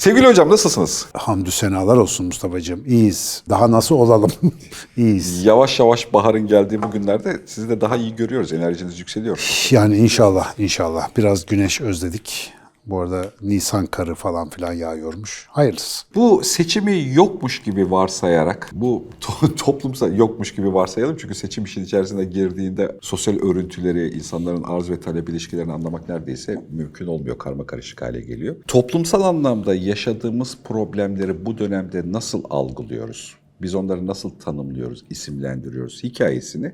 Sevgili hocam nasılsınız? Hamdü senalar olsun Mustafa'cığım. İyiyiz. Daha nasıl olalım? İyiyiz. Yavaş yavaş baharın geldiği bu günlerde sizi de daha iyi görüyoruz. Enerjiniz yükseliyor. Yani inşallah, inşallah. Biraz güneş özledik. Bu arada Nisan karı falan filan yağıyormuş. Hayırlısı. Bu seçimi yokmuş gibi varsayarak, bu to- toplumsal yokmuş gibi varsayalım. Çünkü seçim işin içerisine girdiğinde sosyal örüntüleri, insanların arz ve talep ilişkilerini anlamak neredeyse mümkün olmuyor. Karma karışık hale geliyor. Toplumsal anlamda yaşadığımız problemleri bu dönemde nasıl algılıyoruz? Biz onları nasıl tanımlıyoruz, isimlendiriyoruz hikayesini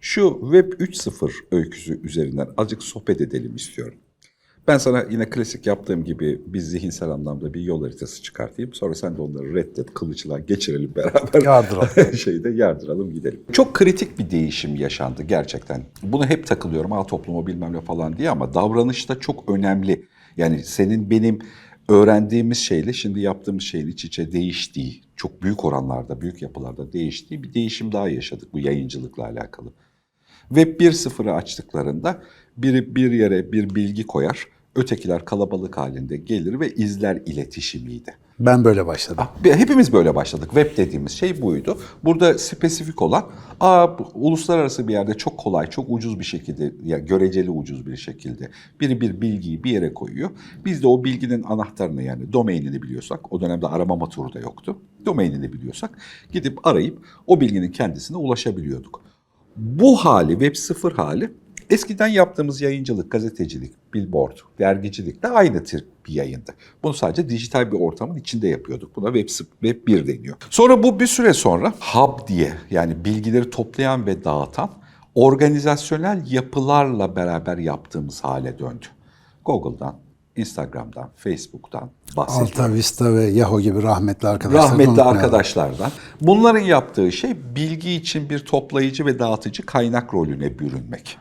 şu Web 3.0 öyküsü üzerinden azıcık sohbet edelim istiyorum. Ben sana yine klasik yaptığım gibi bir zihinsel anlamda bir yol haritası çıkartayım. Sonra sen de onları reddet, kılıçla geçirelim beraber. Yardıralım. Şeyde yardıralım gidelim. Çok kritik bir değişim yaşandı gerçekten. Bunu hep takılıyorum. Ha toplumu bilmem ne falan diye ama davranışta çok önemli. Yani senin benim öğrendiğimiz şeyle şimdi yaptığımız şeyin iç içe değiştiği, çok büyük oranlarda, büyük yapılarda değiştiği bir değişim daha yaşadık bu yayıncılıkla alakalı. Web 1.0'ı açtıklarında biri bir yere bir bilgi koyar, ötekiler kalabalık halinde gelir ve izler iletişimiydi. Ben böyle başladım. Bir- Hepimiz böyle başladık. Web dediğimiz şey buydu. Burada spesifik olan, aa, uluslararası bir yerde çok kolay, çok ucuz bir şekilde, ya göreceli ucuz bir şekilde biri bir bilgiyi bir yere koyuyor. Biz de o bilginin anahtarını yani domainini biliyorsak, o dönemde arama motoru da yoktu. Domainini biliyorsak gidip arayıp o bilginin kendisine ulaşabiliyorduk. Bu hali, Web 0 hali eskiden yaptığımız yayıncılık, gazetecilik, billboard, dergicilik de aynı tür bir yayındı. Bunu sadece dijital bir ortamın içinde yapıyorduk. Buna Web, Web 1 deniyor. Sonra bu bir süre sonra hub diye yani bilgileri toplayan ve dağıtan organizasyonel yapılarla beraber yaptığımız hale döndü. Google'dan, Instagram'dan, Facebook'tan bahsediyorum. Alta Vista ve Yahoo gibi rahmetli arkadaşlar. Rahmetli arkadaşlardan. Bunların yaptığı şey bilgi için bir toplayıcı ve dağıtıcı kaynak rolüne bürünmek.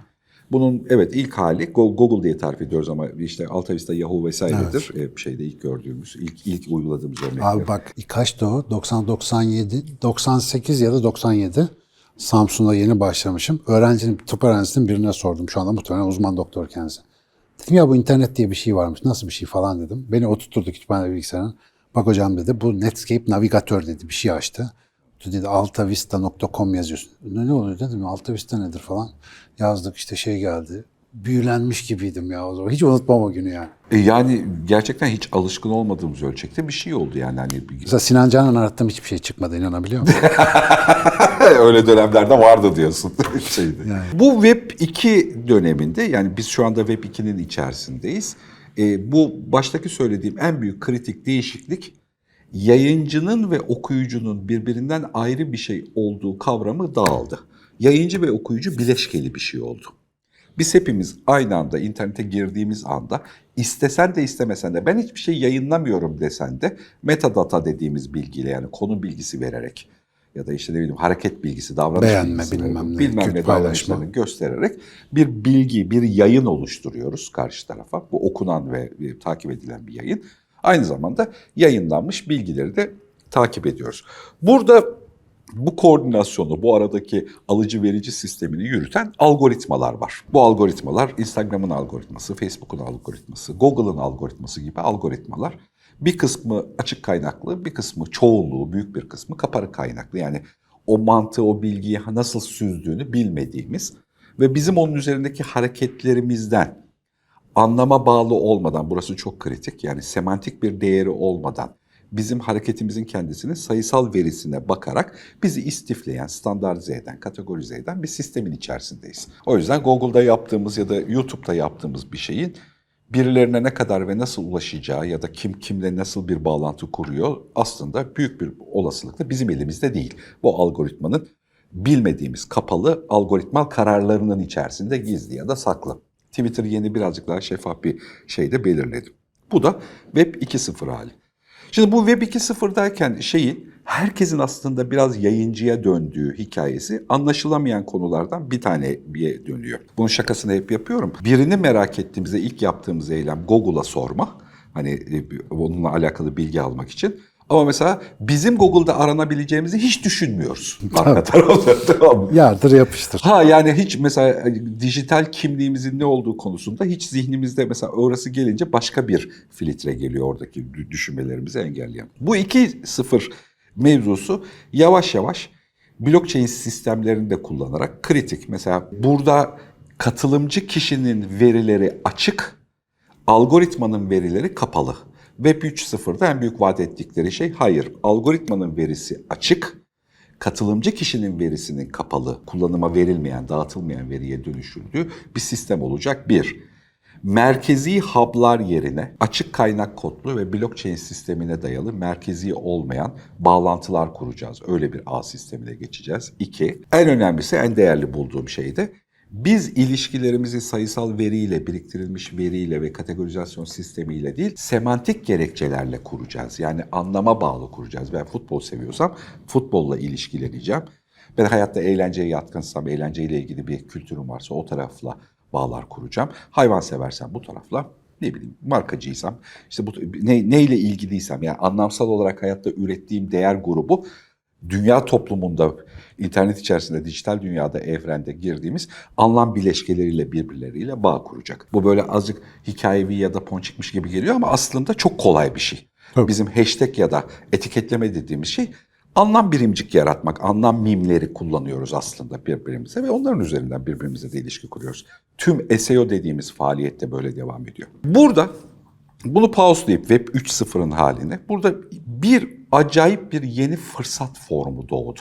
Bunun evet ilk hali Go- Google diye tarif ediyoruz ama işte Alta Vista, Yahoo vesairedir. Evet. şeyde ilk gördüğümüz, ilk ilk uyguladığımız örnekler. Abi bak kaçtı o? 90 97 98 ya da 97. Samsun'da yeni başlamışım. Öğrencinin, tıp öğrencisinin birine sordum. Şu anda muhtemelen uzman doktor kendisi. Dedim ya bu internet diye bir şey varmış. Nasıl bir şey falan dedim. Beni oturtturdu kütüphane bilgisayarına. Bak hocam dedi bu Netscape navigatör dedi bir şey açtı. Dedi altavista.com yazıyorsun. Ne, ne oluyor dedim altavista nedir falan. Yazdık işte şey geldi. Büyülenmiş gibiydim ya o zaman. Hiç unutmam o günü yani. E yani gerçekten hiç alışkın olmadığımız ölçekte bir şey oldu yani. Hani Mesela Sinan Canan'ı arattım hiçbir şey çıkmadı inanabiliyor musun? Öyle dönemlerde vardı diyorsun. Şeydi. Bu Web 2 döneminde yani biz şu anda Web 2'nin içerisindeyiz. E, bu baştaki söylediğim en büyük kritik değişiklik yayıncının ve okuyucunun birbirinden ayrı bir şey olduğu kavramı dağıldı. Yayıncı ve okuyucu bileşkeli bir şey oldu. Biz hepimiz aynı anda internete girdiğimiz anda istesen de istemesen de ben hiçbir şey yayınlamıyorum desen de metadata dediğimiz bilgiyle yani konu bilgisi vererek ya da işte ne bileyim hareket bilgisi, davranış Beğenme, bilgisi, bilmem ne, bilmem ne davranışlarını göstererek bir bilgi, bir yayın oluşturuyoruz karşı tarafa. Bu okunan ve e, takip edilen bir yayın. Aynı zamanda yayınlanmış bilgileri de takip ediyoruz. Burada bu koordinasyonu, bu aradaki alıcı verici sistemini yürüten algoritmalar var. Bu algoritmalar Instagram'ın algoritması, Facebook'un algoritması, Google'ın algoritması gibi algoritmalar. Bir kısmı açık kaynaklı, bir kısmı çoğunluğu, büyük bir kısmı kapalı kaynaklı. Yani o mantığı, o bilgiyi nasıl süzdüğünü bilmediğimiz ve bizim onun üzerindeki hareketlerimizden anlama bağlı olmadan, burası çok kritik, yani semantik bir değeri olmadan bizim hareketimizin kendisini sayısal verisine bakarak bizi istifleyen, standartize eden, kategorize eden bir sistemin içerisindeyiz. O yüzden Google'da yaptığımız ya da YouTube'da yaptığımız bir şeyin birilerine ne kadar ve nasıl ulaşacağı ya da kim kimle nasıl bir bağlantı kuruyor aslında büyük bir olasılıkla bizim elimizde değil. Bu algoritmanın bilmediğimiz kapalı algoritmal kararlarının içerisinde gizli ya da saklı. Twitter yeni birazcık daha şeffaf bir şeyde belirledi. Bu da Web 2.0 hali. Şimdi bu Web 2.0'dayken şeyi herkesin aslında biraz yayıncıya döndüğü hikayesi anlaşılamayan konulardan bir taneye dönüyor. Bunun şakasını hep yapıyorum. Birini merak ettiğimizde ilk yaptığımız eylem Google'a sorma. Hani e, onunla alakalı bilgi almak için. Ama mesela bizim Google'da aranabileceğimizi hiç düşünmüyoruz. Arka tarafta tamam? Yardır yapıştır. Ha yani hiç mesela e, dijital kimliğimizin ne olduğu konusunda hiç zihnimizde mesela orası gelince başka bir filtre geliyor oradaki dü- düşünmelerimizi engelleyen. Bu 2.0 mevzusu yavaş yavaş blockchain sistemlerini de kullanarak kritik. Mesela burada katılımcı kişinin verileri açık, algoritmanın verileri kapalı. Web 3.0'da en büyük vaat ettikleri şey hayır, algoritmanın verisi açık, katılımcı kişinin verisinin kapalı, kullanıma verilmeyen, dağıtılmayan veriye dönüşüldüğü bir sistem olacak. Bir, merkezi hub'lar yerine açık kaynak kodlu ve blockchain sistemine dayalı merkezi olmayan bağlantılar kuracağız. Öyle bir ağ sistemine geçeceğiz. İki, en önemlisi, en değerli bulduğum şey de biz ilişkilerimizi sayısal veriyle, biriktirilmiş veriyle ve kategorizasyon sistemiyle değil, semantik gerekçelerle kuracağız. Yani anlama bağlı kuracağız. Ben futbol seviyorsam futbolla ilişkileneceğim. Ben hayatta eğlenceye yatkınsam, eğlenceyle ilgili bir kültürüm varsa o tarafla bağlar kuracağım. Hayvan seversem bu tarafla ne bileyim markacıysam işte bu ne, neyle ilgiliysem yani anlamsal olarak hayatta ürettiğim değer grubu dünya toplumunda internet içerisinde dijital dünyada evrende girdiğimiz anlam bileşkeleriyle birbirleriyle bağ kuracak. Bu böyle azıcık hikayevi ya da ponçikmiş gibi geliyor ama aslında çok kolay bir şey. Tabii. Bizim hashtag ya da etiketleme dediğimiz şey anlam birimcik yaratmak, anlam mimleri kullanıyoruz aslında birbirimize ve onların üzerinden birbirimize de ilişki kuruyoruz. Tüm SEO dediğimiz faaliyette böyle devam ediyor. Burada bunu pauselayıp Web 3.0'ın haline burada bir acayip bir yeni fırsat formu doğdu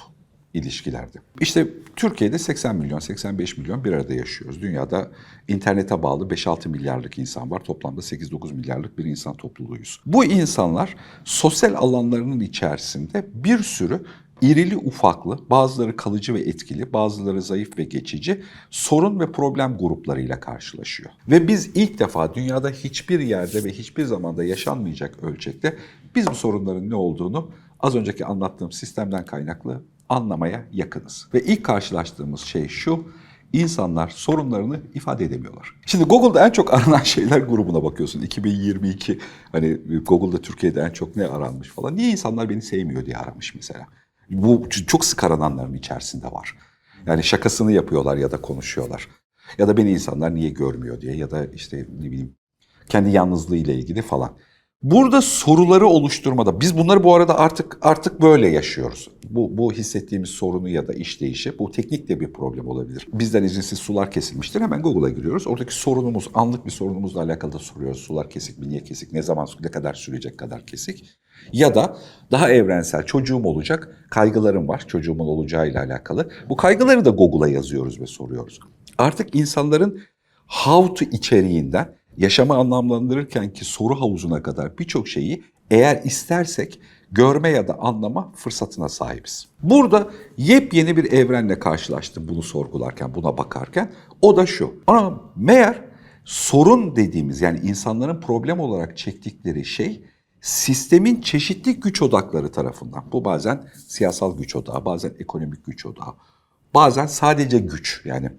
ilişkilerde. İşte Türkiye'de 80 milyon, 85 milyon bir arada yaşıyoruz. Dünyada internete bağlı 5-6 milyarlık insan var. Toplamda 8-9 milyarlık bir insan topluluğuyuz. Bu insanlar sosyal alanlarının içerisinde bir sürü irili ufaklı, bazıları kalıcı ve etkili, bazıları zayıf ve geçici sorun ve problem gruplarıyla karşılaşıyor. Ve biz ilk defa dünyada hiçbir yerde ve hiçbir zamanda yaşanmayacak ölçekte biz bu sorunların ne olduğunu az önceki anlattığım sistemden kaynaklı anlamaya yakınız. Ve ilk karşılaştığımız şey şu, insanlar sorunlarını ifade edemiyorlar. Şimdi Google'da en çok aranan şeyler grubuna bakıyorsun. 2022 hani Google'da Türkiye'de en çok ne aranmış falan. Niye insanlar beni sevmiyor diye aramış mesela. Bu çok sık arananların içerisinde var. Yani şakasını yapıyorlar ya da konuşuyorlar. Ya da beni insanlar niye görmüyor diye ya da işte ne bileyim kendi yalnızlığı ile ilgili falan. Burada soruları oluşturmada biz bunları bu arada artık artık böyle yaşıyoruz. Bu bu hissettiğimiz sorunu ya da işleyişi bu teknik de bir problem olabilir. Bizden izinsiz sular kesilmiştir. Hemen Google'a giriyoruz. Oradaki sorunumuz anlık bir sorunumuzla alakalı da soruyoruz. Sular kesik mi? Niye kesik? Ne zaman ne kadar sürecek kadar kesik? Ya da daha evrensel çocuğum olacak, kaygılarım var çocuğumun olacağıyla alakalı. Bu kaygıları da Google'a yazıyoruz ve soruyoruz. Artık insanların how to içeriğinden yaşamı anlamlandırırken ki soru havuzuna kadar birçok şeyi eğer istersek görme ya da anlama fırsatına sahibiz. Burada yepyeni bir evrenle karşılaştım bunu sorgularken, buna bakarken. O da şu. Ama meğer sorun dediğimiz yani insanların problem olarak çektikleri şey sistemin çeşitli güç odakları tarafından. Bu bazen siyasal güç odağı, bazen ekonomik güç odağı, bazen sadece güç yani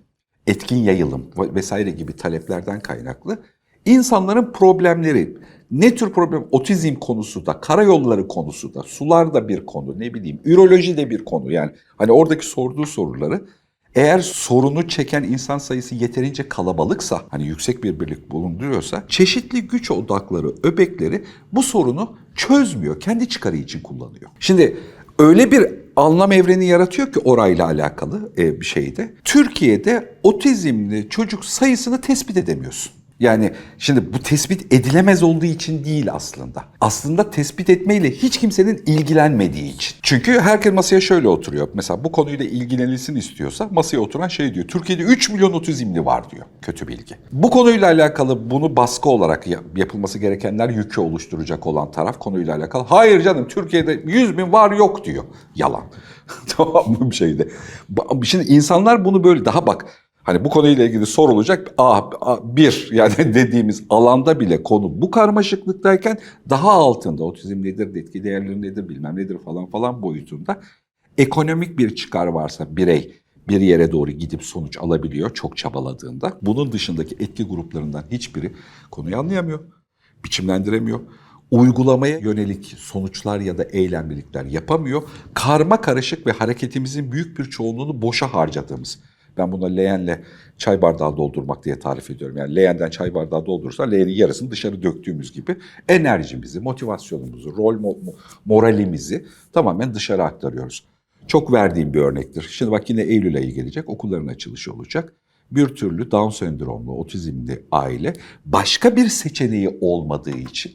etkin yayılım vesaire gibi taleplerden kaynaklı insanların problemleri ne tür problem otizm konusu da karayolları konusu da sular da bir konu ne bileyim üroloji de bir konu yani hani oradaki sorduğu soruları eğer sorunu çeken insan sayısı yeterince kalabalıksa, hani yüksek bir birlik bulunduruyorsa, çeşitli güç odakları, öbekleri bu sorunu çözmüyor, kendi çıkarı için kullanıyor. Şimdi öyle bir anlam evreni yaratıyor ki orayla alakalı e, bir şeyde. Türkiye'de otizmli çocuk sayısını tespit edemiyorsun. Yani şimdi bu tespit edilemez olduğu için değil aslında. Aslında tespit etmeyle hiç kimsenin ilgilenmediği için. Çünkü herkes masaya şöyle oturuyor. Mesela bu konuyla ilgilenilsin istiyorsa masaya oturan şey diyor. Türkiye'de 3 milyon otizmli var diyor. Kötü bilgi. Bu konuyla alakalı bunu baskı olarak yapılması gerekenler yükü oluşturacak olan taraf konuyla alakalı. Hayır canım Türkiye'de 100 bin var yok diyor. Yalan. tamam mı bir şeyde. Şimdi insanlar bunu böyle daha bak Hani bu konuyla ilgili sorulacak A, A, bir yani dediğimiz alanda bile konu bu karmaşıklıktayken daha altında otizm nedir, etki değerleri nedir, bilmem nedir falan falan boyutunda ekonomik bir çıkar varsa birey bir yere doğru gidip sonuç alabiliyor çok çabaladığında. Bunun dışındaki etki gruplarından hiçbiri konuyu anlayamıyor, biçimlendiremiyor. uygulamaya yönelik sonuçlar ya da eylemlilikler yapamıyor. Karma karışık ve hareketimizin büyük bir çoğunluğunu boşa harcadığımız. Ben buna leğenle çay bardağı doldurmak diye tarif ediyorum. Yani leğenden çay bardağı doldurursan leğenin yarısını dışarı döktüğümüz gibi enerjimizi, motivasyonumuzu, rol mo- mo- moralimizi tamamen dışarı aktarıyoruz. Çok verdiğim bir örnektir. Şimdi bak yine Eylül ayı gelecek, okulların açılışı olacak. Bir türlü Down sendromlu, otizmli aile başka bir seçeneği olmadığı için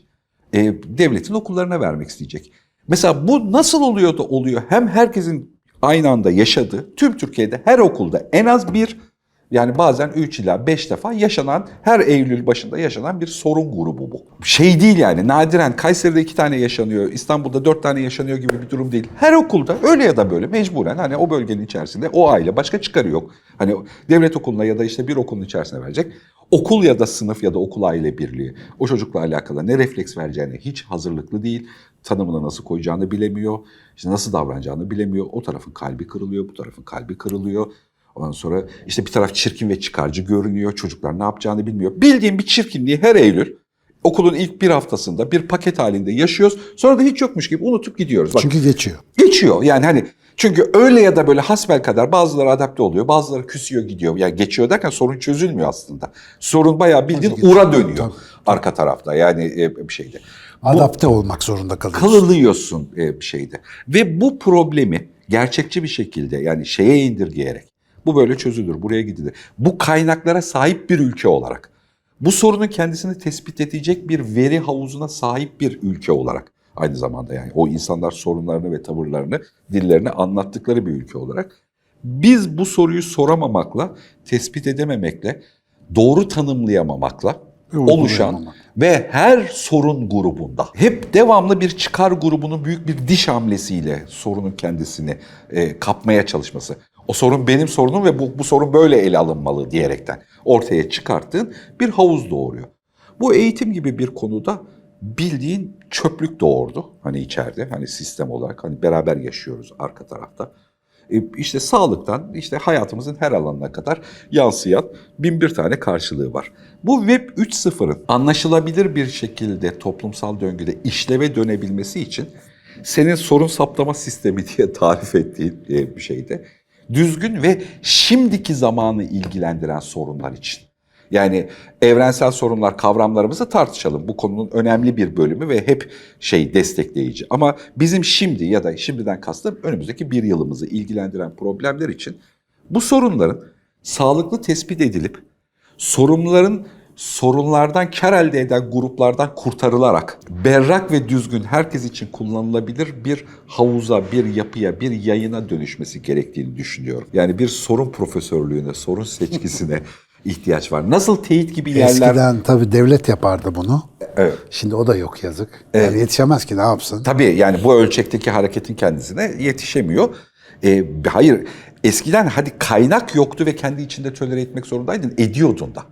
e, devletin okullarına vermek isteyecek. Mesela bu nasıl oluyor da oluyor? Hem herkesin aynı anda yaşadığı, tüm Türkiye'de her okulda en az bir yani bazen 3 ila 5 defa yaşanan, her Eylül başında yaşanan bir sorun grubu bu. Şey değil yani nadiren Kayseri'de 2 tane yaşanıyor, İstanbul'da 4 tane yaşanıyor gibi bir durum değil. Her okulda öyle ya da böyle mecburen hani o bölgenin içerisinde o aile başka çıkarı yok. Hani devlet okuluna ya da işte bir okulun içerisine verecek. Okul ya da sınıf ya da okul aile birliği o çocukla alakalı ne refleks vereceğine hiç hazırlıklı değil. Tanımını nasıl koyacağını bilemiyor. işte nasıl davranacağını bilemiyor. O tarafın kalbi kırılıyor, bu tarafın kalbi kırılıyor. Ondan sonra işte bir taraf çirkin ve çıkarcı görünüyor. Çocuklar ne yapacağını bilmiyor. Bildiğim bir çirkinliği her Eylül okulun ilk bir haftasında bir paket halinde yaşıyoruz. Sonra da hiç yokmuş gibi unutup gidiyoruz. Bak, Çünkü geçiyor. geçiyor. Yani hani çünkü öyle ya da böyle hasbel kadar bazıları adapte oluyor, bazıları küsüyor gidiyor. Yani geçiyor derken sorun çözülmüyor aslında. Sorun bayağı bildiğin ura dönüyor Tabii, arka tarafta yani e, bir şeyde. Adapte olmak zorunda kalıyorsun. Kalılıyorsun e, bir şeyde. Ve bu problemi gerçekçi bir şekilde yani şeye indirgeyerek bu böyle çözülür, buraya gidilir. Bu kaynaklara sahip bir ülke olarak, bu sorunun kendisini tespit edecek bir veri havuzuna sahip bir ülke olarak aynı zamanda yani o insanlar sorunlarını ve tavırlarını, dillerini anlattıkları bir ülke olarak biz bu soruyu soramamakla, tespit edememekle, doğru tanımlayamamakla oluşan. Ve her sorun grubunda hep devamlı bir çıkar grubunun büyük bir diş hamlesiyle sorunun kendisini e, kapmaya çalışması. O sorun benim sorunum ve bu, bu sorun böyle ele alınmalı diyerekten ortaya çıkarttığın bir havuz doğuruyor. Bu eğitim gibi bir konuda bildiğin çöplük doğurdu. Hani içeride hani sistem olarak hani beraber yaşıyoruz arka tarafta. E, işte sağlıktan işte hayatımızın her alanına kadar yansıyan bin bir tane karşılığı var. Bu Web 3.0'ın anlaşılabilir bir şekilde toplumsal döngüde işleve dönebilmesi için senin sorun saptama sistemi diye tarif ettiğin e, bir şeyde düzgün ve şimdiki zamanı ilgilendiren sorunlar için. Yani evrensel sorunlar kavramlarımızı tartışalım. Bu konunun önemli bir bölümü ve hep şey destekleyici. Ama bizim şimdi ya da şimdiden kastım önümüzdeki bir yılımızı ilgilendiren problemler için bu sorunların sağlıklı tespit edilip sorunların sorunlardan kar elde eden gruplardan kurtarılarak berrak ve düzgün herkes için kullanılabilir bir havuza, bir yapıya, bir yayına dönüşmesi gerektiğini düşünüyorum. Yani bir sorun profesörlüğüne, sorun seçkisine ihtiyaç var. Nasıl teyit gibi yerler... Eskiden tabii devlet yapardı bunu. Evet. Şimdi o da yok yazık. Yani yetişemez ki ne yapsın? Tabii yani bu ölçekteki hareketin kendisine yetişemiyor. Ee, hayır eskiden hadi kaynak yoktu ve kendi içinde tölere etmek zorundaydın. Ediyordun da.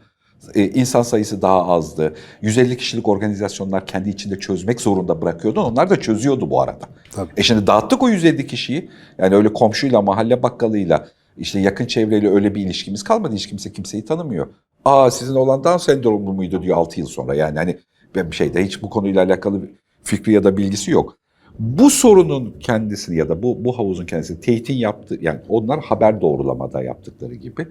Ee, insan sayısı daha azdı. 150 kişilik organizasyonlar kendi içinde çözmek zorunda bırakıyordu. Onlar da çözüyordu bu arada. Tabii. E şimdi dağıttık o 150 kişiyi. Yani öyle komşuyla, mahalle bakkalıyla, işte yakın çevreyle öyle bir ilişkimiz kalmadı. Hiç kimse kimseyi tanımıyor. Aa sizin olan Down sendromu muydu diyor 6 yıl sonra. Yani hani ben bir şeyde hiç bu konuyla alakalı fikri ya da bilgisi yok. Bu sorunun kendisini ya da bu, bu havuzun kendisini teyitin yaptığı, yani onlar haber doğrulamada yaptıkları gibi.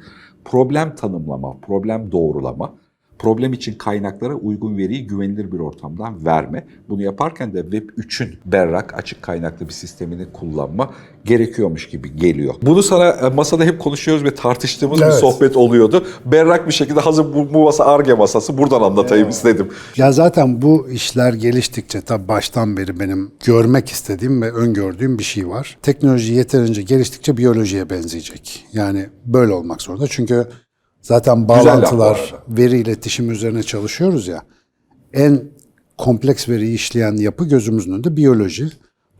Problem tanımlama, problem doğrulama, problem için kaynaklara uygun veriyi güvenilir bir ortamdan verme. Bunu yaparken de Web 3'ün berrak, açık kaynaklı bir sistemini kullanma gerekiyormuş gibi geliyor. Bunu sana e, masada hep konuşuyoruz ve tartıştığımız bir Evet. sohbet oluyordu. Berrak bir şekilde hazır bu, bu masa ARGE masası buradan anlatayım istedim. Ya zaten bu işler geliştikçe tabii baştan beri benim görmek istediğim ve öngördüğüm bir şey var. Teknoloji yeterince geliştikçe biyolojiye benzeyecek. Yani böyle olmak zorunda. Çünkü zaten bağlantılar, veri iletişimi üzerine çalışıyoruz ya. En kompleks veriyi işleyen yapı gözümüzün önünde biyoloji.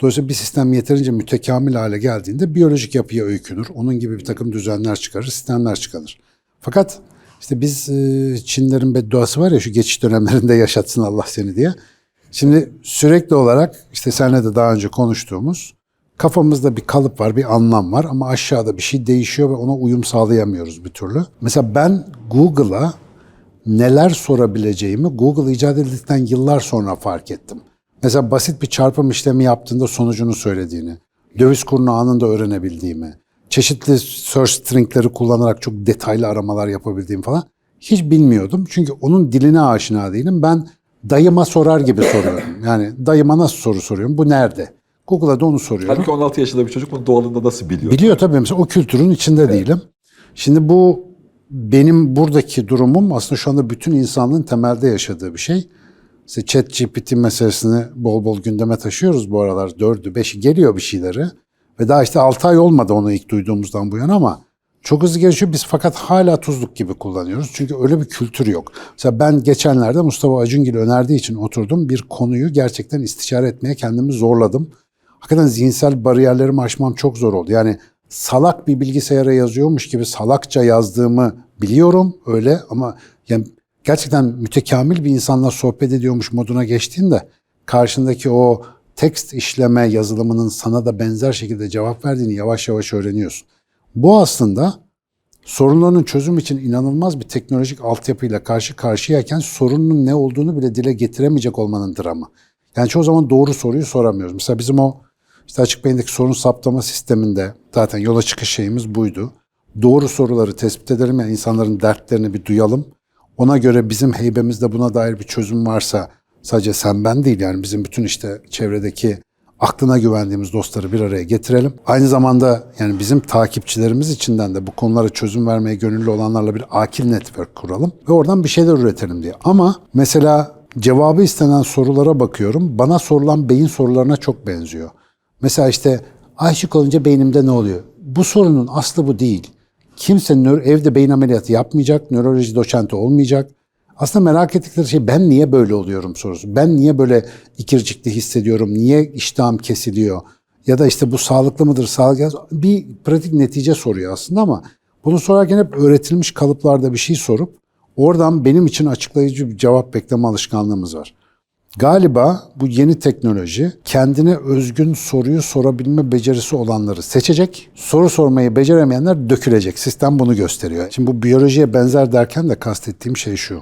Dolayısıyla bir sistem yeterince mütekamil hale geldiğinde biyolojik yapıya öykünür. Onun gibi bir takım düzenler çıkarır, sistemler çıkarır. Fakat işte biz e, Çinlerin bedduası var ya şu geçiş dönemlerinde yaşatsın Allah seni diye. Şimdi sürekli olarak işte seninle de daha önce konuştuğumuz kafamızda bir kalıp var, bir anlam var ama aşağıda bir şey değişiyor ve ona uyum sağlayamıyoruz bir türlü. Mesela ben Google'a neler sorabileceğimi Google icat edildikten yıllar sonra fark ettim. Mesela basit bir çarpım işlemi yaptığında sonucunu söylediğini, döviz kurunu anında öğrenebildiğimi, çeşitli search stringleri kullanarak çok detaylı aramalar yapabildiğim falan hiç bilmiyordum. Çünkü onun diline aşina değilim. Ben dayıma sorar gibi soruyorum. Yani dayıma nasıl soru soruyorum? Bu nerede? Google'a da onu soruyorum. Halbuki 16 yaşında bir çocuk bunu doğalında nasıl biliyor? Biliyor tabii mesela o kültürün içinde değilim. Şimdi bu benim buradaki durumum aslında şu anda bütün insanlığın temelde yaşadığı bir şey. İşte chat GPT meselesini bol bol gündeme taşıyoruz bu aralar. Dördü, beşi geliyor bir şeyleri. Ve daha işte 6 ay olmadı onu ilk duyduğumuzdan bu yana ama çok hızlı gelişiyor. Biz fakat hala tuzluk gibi kullanıyoruz. Çünkü öyle bir kültür yok. Mesela ben geçenlerde Mustafa Acungil önerdiği için oturdum. Bir konuyu gerçekten istişare etmeye kendimi zorladım. Hakikaten zihinsel bariyerlerimi aşmam çok zor oldu. Yani salak bir bilgisayara yazıyormuş gibi salakça yazdığımı biliyorum öyle ama yani gerçekten mütekamil bir insanla sohbet ediyormuş moduna geçtiğinde karşındaki o tekst işleme yazılımının sana da benzer şekilde cevap verdiğini yavaş yavaş öğreniyorsun. Bu aslında sorunların çözüm için inanılmaz bir teknolojik altyapıyla karşı karşıyayken sorunun ne olduğunu bile dile getiremeyecek olmanın dramı. Yani çoğu zaman doğru soruyu soramıyoruz. Mesela bizim o işte açık beyindeki sorun saptama sisteminde zaten yola çıkış şeyimiz buydu. Doğru soruları tespit edelim yani insanların dertlerini bir duyalım. Ona göre bizim heybemizde buna dair bir çözüm varsa sadece sen ben değil yani bizim bütün işte çevredeki aklına güvendiğimiz dostları bir araya getirelim. Aynı zamanda yani bizim takipçilerimiz içinden de bu konulara çözüm vermeye gönüllü olanlarla bir akil network kuralım ve oradan bir şeyler üretelim diye. Ama mesela cevabı istenen sorulara bakıyorum. Bana sorulan beyin sorularına çok benziyor. Mesela işte aşık olunca beynimde ne oluyor? Bu sorunun aslı bu değil. Kimse evde beyin ameliyatı yapmayacak, nöroloji doçenti olmayacak. Aslında merak ettikleri şey ben niye böyle oluyorum sorusu. Ben niye böyle ikircikli hissediyorum, niye iştahım kesiliyor? Ya da işte bu sağlıklı mıdır, sağlıklı Bir pratik netice soruyor aslında ama bunu sorarken hep öğretilmiş kalıplarda bir şey sorup oradan benim için açıklayıcı bir cevap bekleme alışkanlığımız var. Galiba bu yeni teknoloji kendine özgün soruyu sorabilme becerisi olanları seçecek. Soru sormayı beceremeyenler dökülecek. Sistem bunu gösteriyor. Şimdi bu biyolojiye benzer derken de kastettiğim şey şu.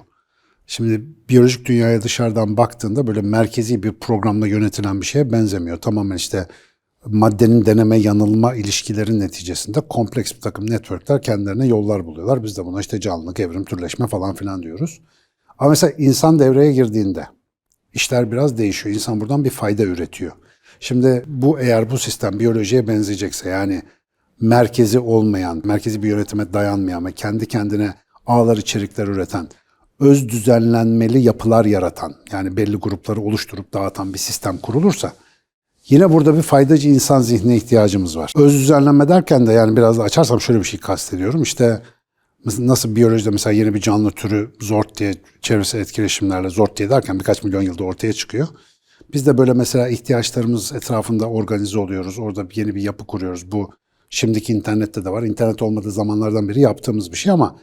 Şimdi biyolojik dünyaya dışarıdan baktığında böyle merkezi bir programla yönetilen bir şeye benzemiyor. Tamamen işte maddenin deneme yanılma ilişkilerin neticesinde kompleks bir takım networkler kendilerine yollar buluyorlar. Biz de buna işte canlılık, evrim, türleşme falan filan diyoruz. Ama mesela insan devreye girdiğinde işler biraz değişiyor. İnsan buradan bir fayda üretiyor. Şimdi bu eğer bu sistem biyolojiye benzeyecekse yani merkezi olmayan, merkezi bir yönetime dayanmayan ve kendi kendine ağlar içerikler üreten, öz düzenlenmeli yapılar yaratan, yani belli grupları oluşturup dağıtan bir sistem kurulursa yine burada bir faydacı insan zihnine ihtiyacımız var. Öz düzenlenme derken de yani biraz da açarsam şöyle bir şey kastediyorum. İşte nasıl biyolojide mesela yeni bir canlı türü zort diye çevresel etkileşimlerle zort diye derken birkaç milyon yılda ortaya çıkıyor. Biz de böyle mesela ihtiyaçlarımız etrafında organize oluyoruz. Orada yeni bir yapı kuruyoruz. Bu şimdiki internette de var. İnternet olmadığı zamanlardan beri yaptığımız bir şey ama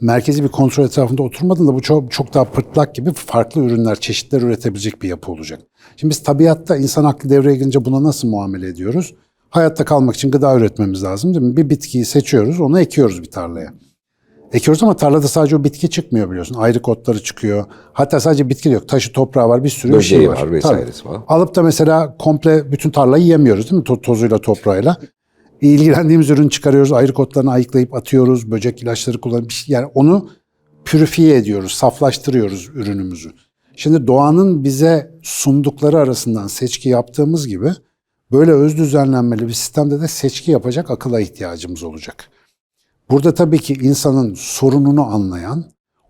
merkezi bir kontrol etrafında oturmadığında bu çok, çok daha pırtlak gibi farklı ürünler, çeşitler üretebilecek bir yapı olacak. Şimdi biz tabiatta insan aklı devreye girince buna nasıl muamele ediyoruz? Hayatta kalmak için gıda üretmemiz lazım değil mi? Bir bitkiyi seçiyoruz, onu ekiyoruz bir tarlaya. Ekiyoruz ama tarlada sadece o bitki çıkmıyor biliyorsun. Ayrı otları çıkıyor. Hatta sadece bitki de yok. Taşı toprağı var, bir sürü şey Böceği var. var, vesairesi var. Alıp da mesela komple bütün tarlayı yemiyoruz değil mi? To- tozuyla, toprağıyla. İlgilendiğimiz ürünü çıkarıyoruz. Ayrı otlarını ayıklayıp atıyoruz. Böcek ilaçları kullanıp bir şey- yani onu pürifiye ediyoruz, saflaştırıyoruz ürünümüzü. Şimdi doğanın bize sundukları arasından seçki yaptığımız gibi böyle öz düzenlenmeli bir sistemde de seçki yapacak akıla ihtiyacımız olacak. Burada tabii ki insanın sorununu anlayan,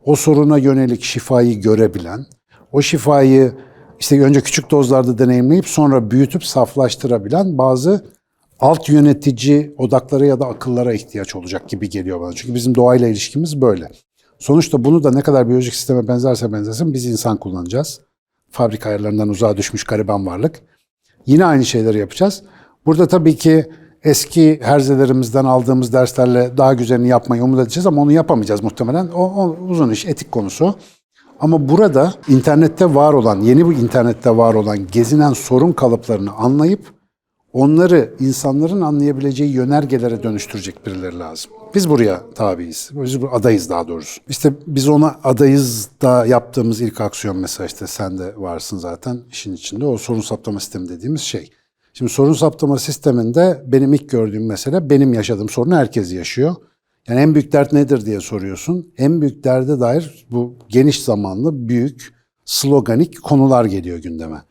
o soruna yönelik şifayı görebilen, o şifayı işte önce küçük dozlarda deneyimleyip sonra büyütüp saflaştırabilen bazı alt yönetici odakları ya da akıllara ihtiyaç olacak gibi geliyor bana. Çünkü bizim doğayla ilişkimiz böyle. Sonuçta bunu da ne kadar biyolojik sisteme benzerse benzesin biz insan kullanacağız. Fabrika ayarlarından uzağa düşmüş gariban varlık. Yine aynı şeyleri yapacağız. Burada tabii ki eski herzelerimizden aldığımız derslerle daha güzelini yapmayı umut edeceğiz ama onu yapamayacağız muhtemelen. O, o uzun iş, etik konusu. Ama burada internette var olan, yeni bu internette var olan gezinen sorun kalıplarını anlayıp onları insanların anlayabileceği yönergelere dönüştürecek birileri lazım. Biz buraya tabiiz. Biz bu adayız daha doğrusu. İşte biz ona adayız da yaptığımız ilk aksiyon mesela işte sen de varsın zaten işin içinde. O sorun saptama sistemi dediğimiz şey. Şimdi sorun saptama sisteminde benim ilk gördüğüm mesele benim yaşadığım sorunu herkes yaşıyor. Yani en büyük dert nedir diye soruyorsun. En büyük derde dair bu geniş zamanlı büyük sloganik konular geliyor gündeme.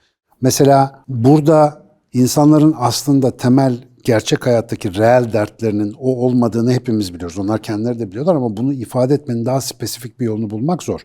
Mesela burada insanların aslında temel gerçek hayattaki reel dertlerinin o olmadığını hepimiz biliyoruz. Onlar kendileri de biliyorlar ama bunu ifade etmenin daha spesifik bir yolunu bulmak zor.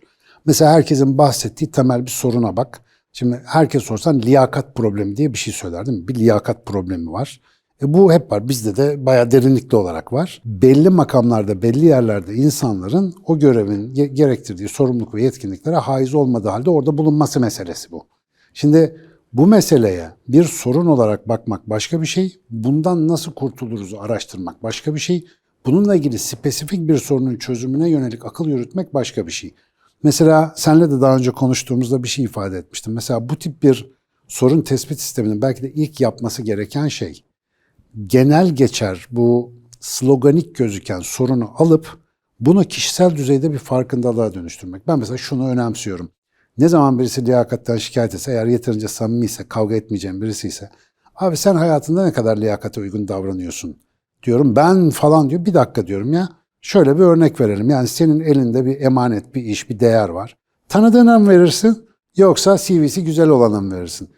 Mesela herkesin bahsettiği temel bir soruna bak. Şimdi herkes sorsan liyakat problemi diye bir şey söyler değil mi? Bir liyakat problemi var. E bu hep var. Bizde de bayağı derinlikli olarak var. Belli makamlarda, belli yerlerde insanların o görevin ge- gerektirdiği sorumluluk ve yetkinliklere haiz olmadığı halde orada bulunması meselesi bu. Şimdi bu meseleye bir sorun olarak bakmak başka bir şey, bundan nasıl kurtuluruz araştırmak başka bir şey, bununla ilgili spesifik bir sorunun çözümüne yönelik akıl yürütmek başka bir şey. Mesela senle de daha önce konuştuğumuzda bir şey ifade etmiştim. Mesela bu tip bir sorun tespit sisteminin belki de ilk yapması gereken şey, genel geçer bu sloganik gözüken sorunu alıp bunu kişisel düzeyde bir farkındalığa dönüştürmek. Ben mesela şunu önemsiyorum. Ne zaman birisi liyakatten şikayet etse, eğer yeterince samimiyse, kavga etmeyeceğim birisi ise, abi sen hayatında ne kadar liyakate uygun davranıyorsun diyorum. Ben falan diyor, bir dakika diyorum ya. Şöyle bir örnek verelim. Yani senin elinde bir emanet, bir iş, bir değer var. Tanıdığına mı verirsin yoksa CV'si güzel olana mı verirsin?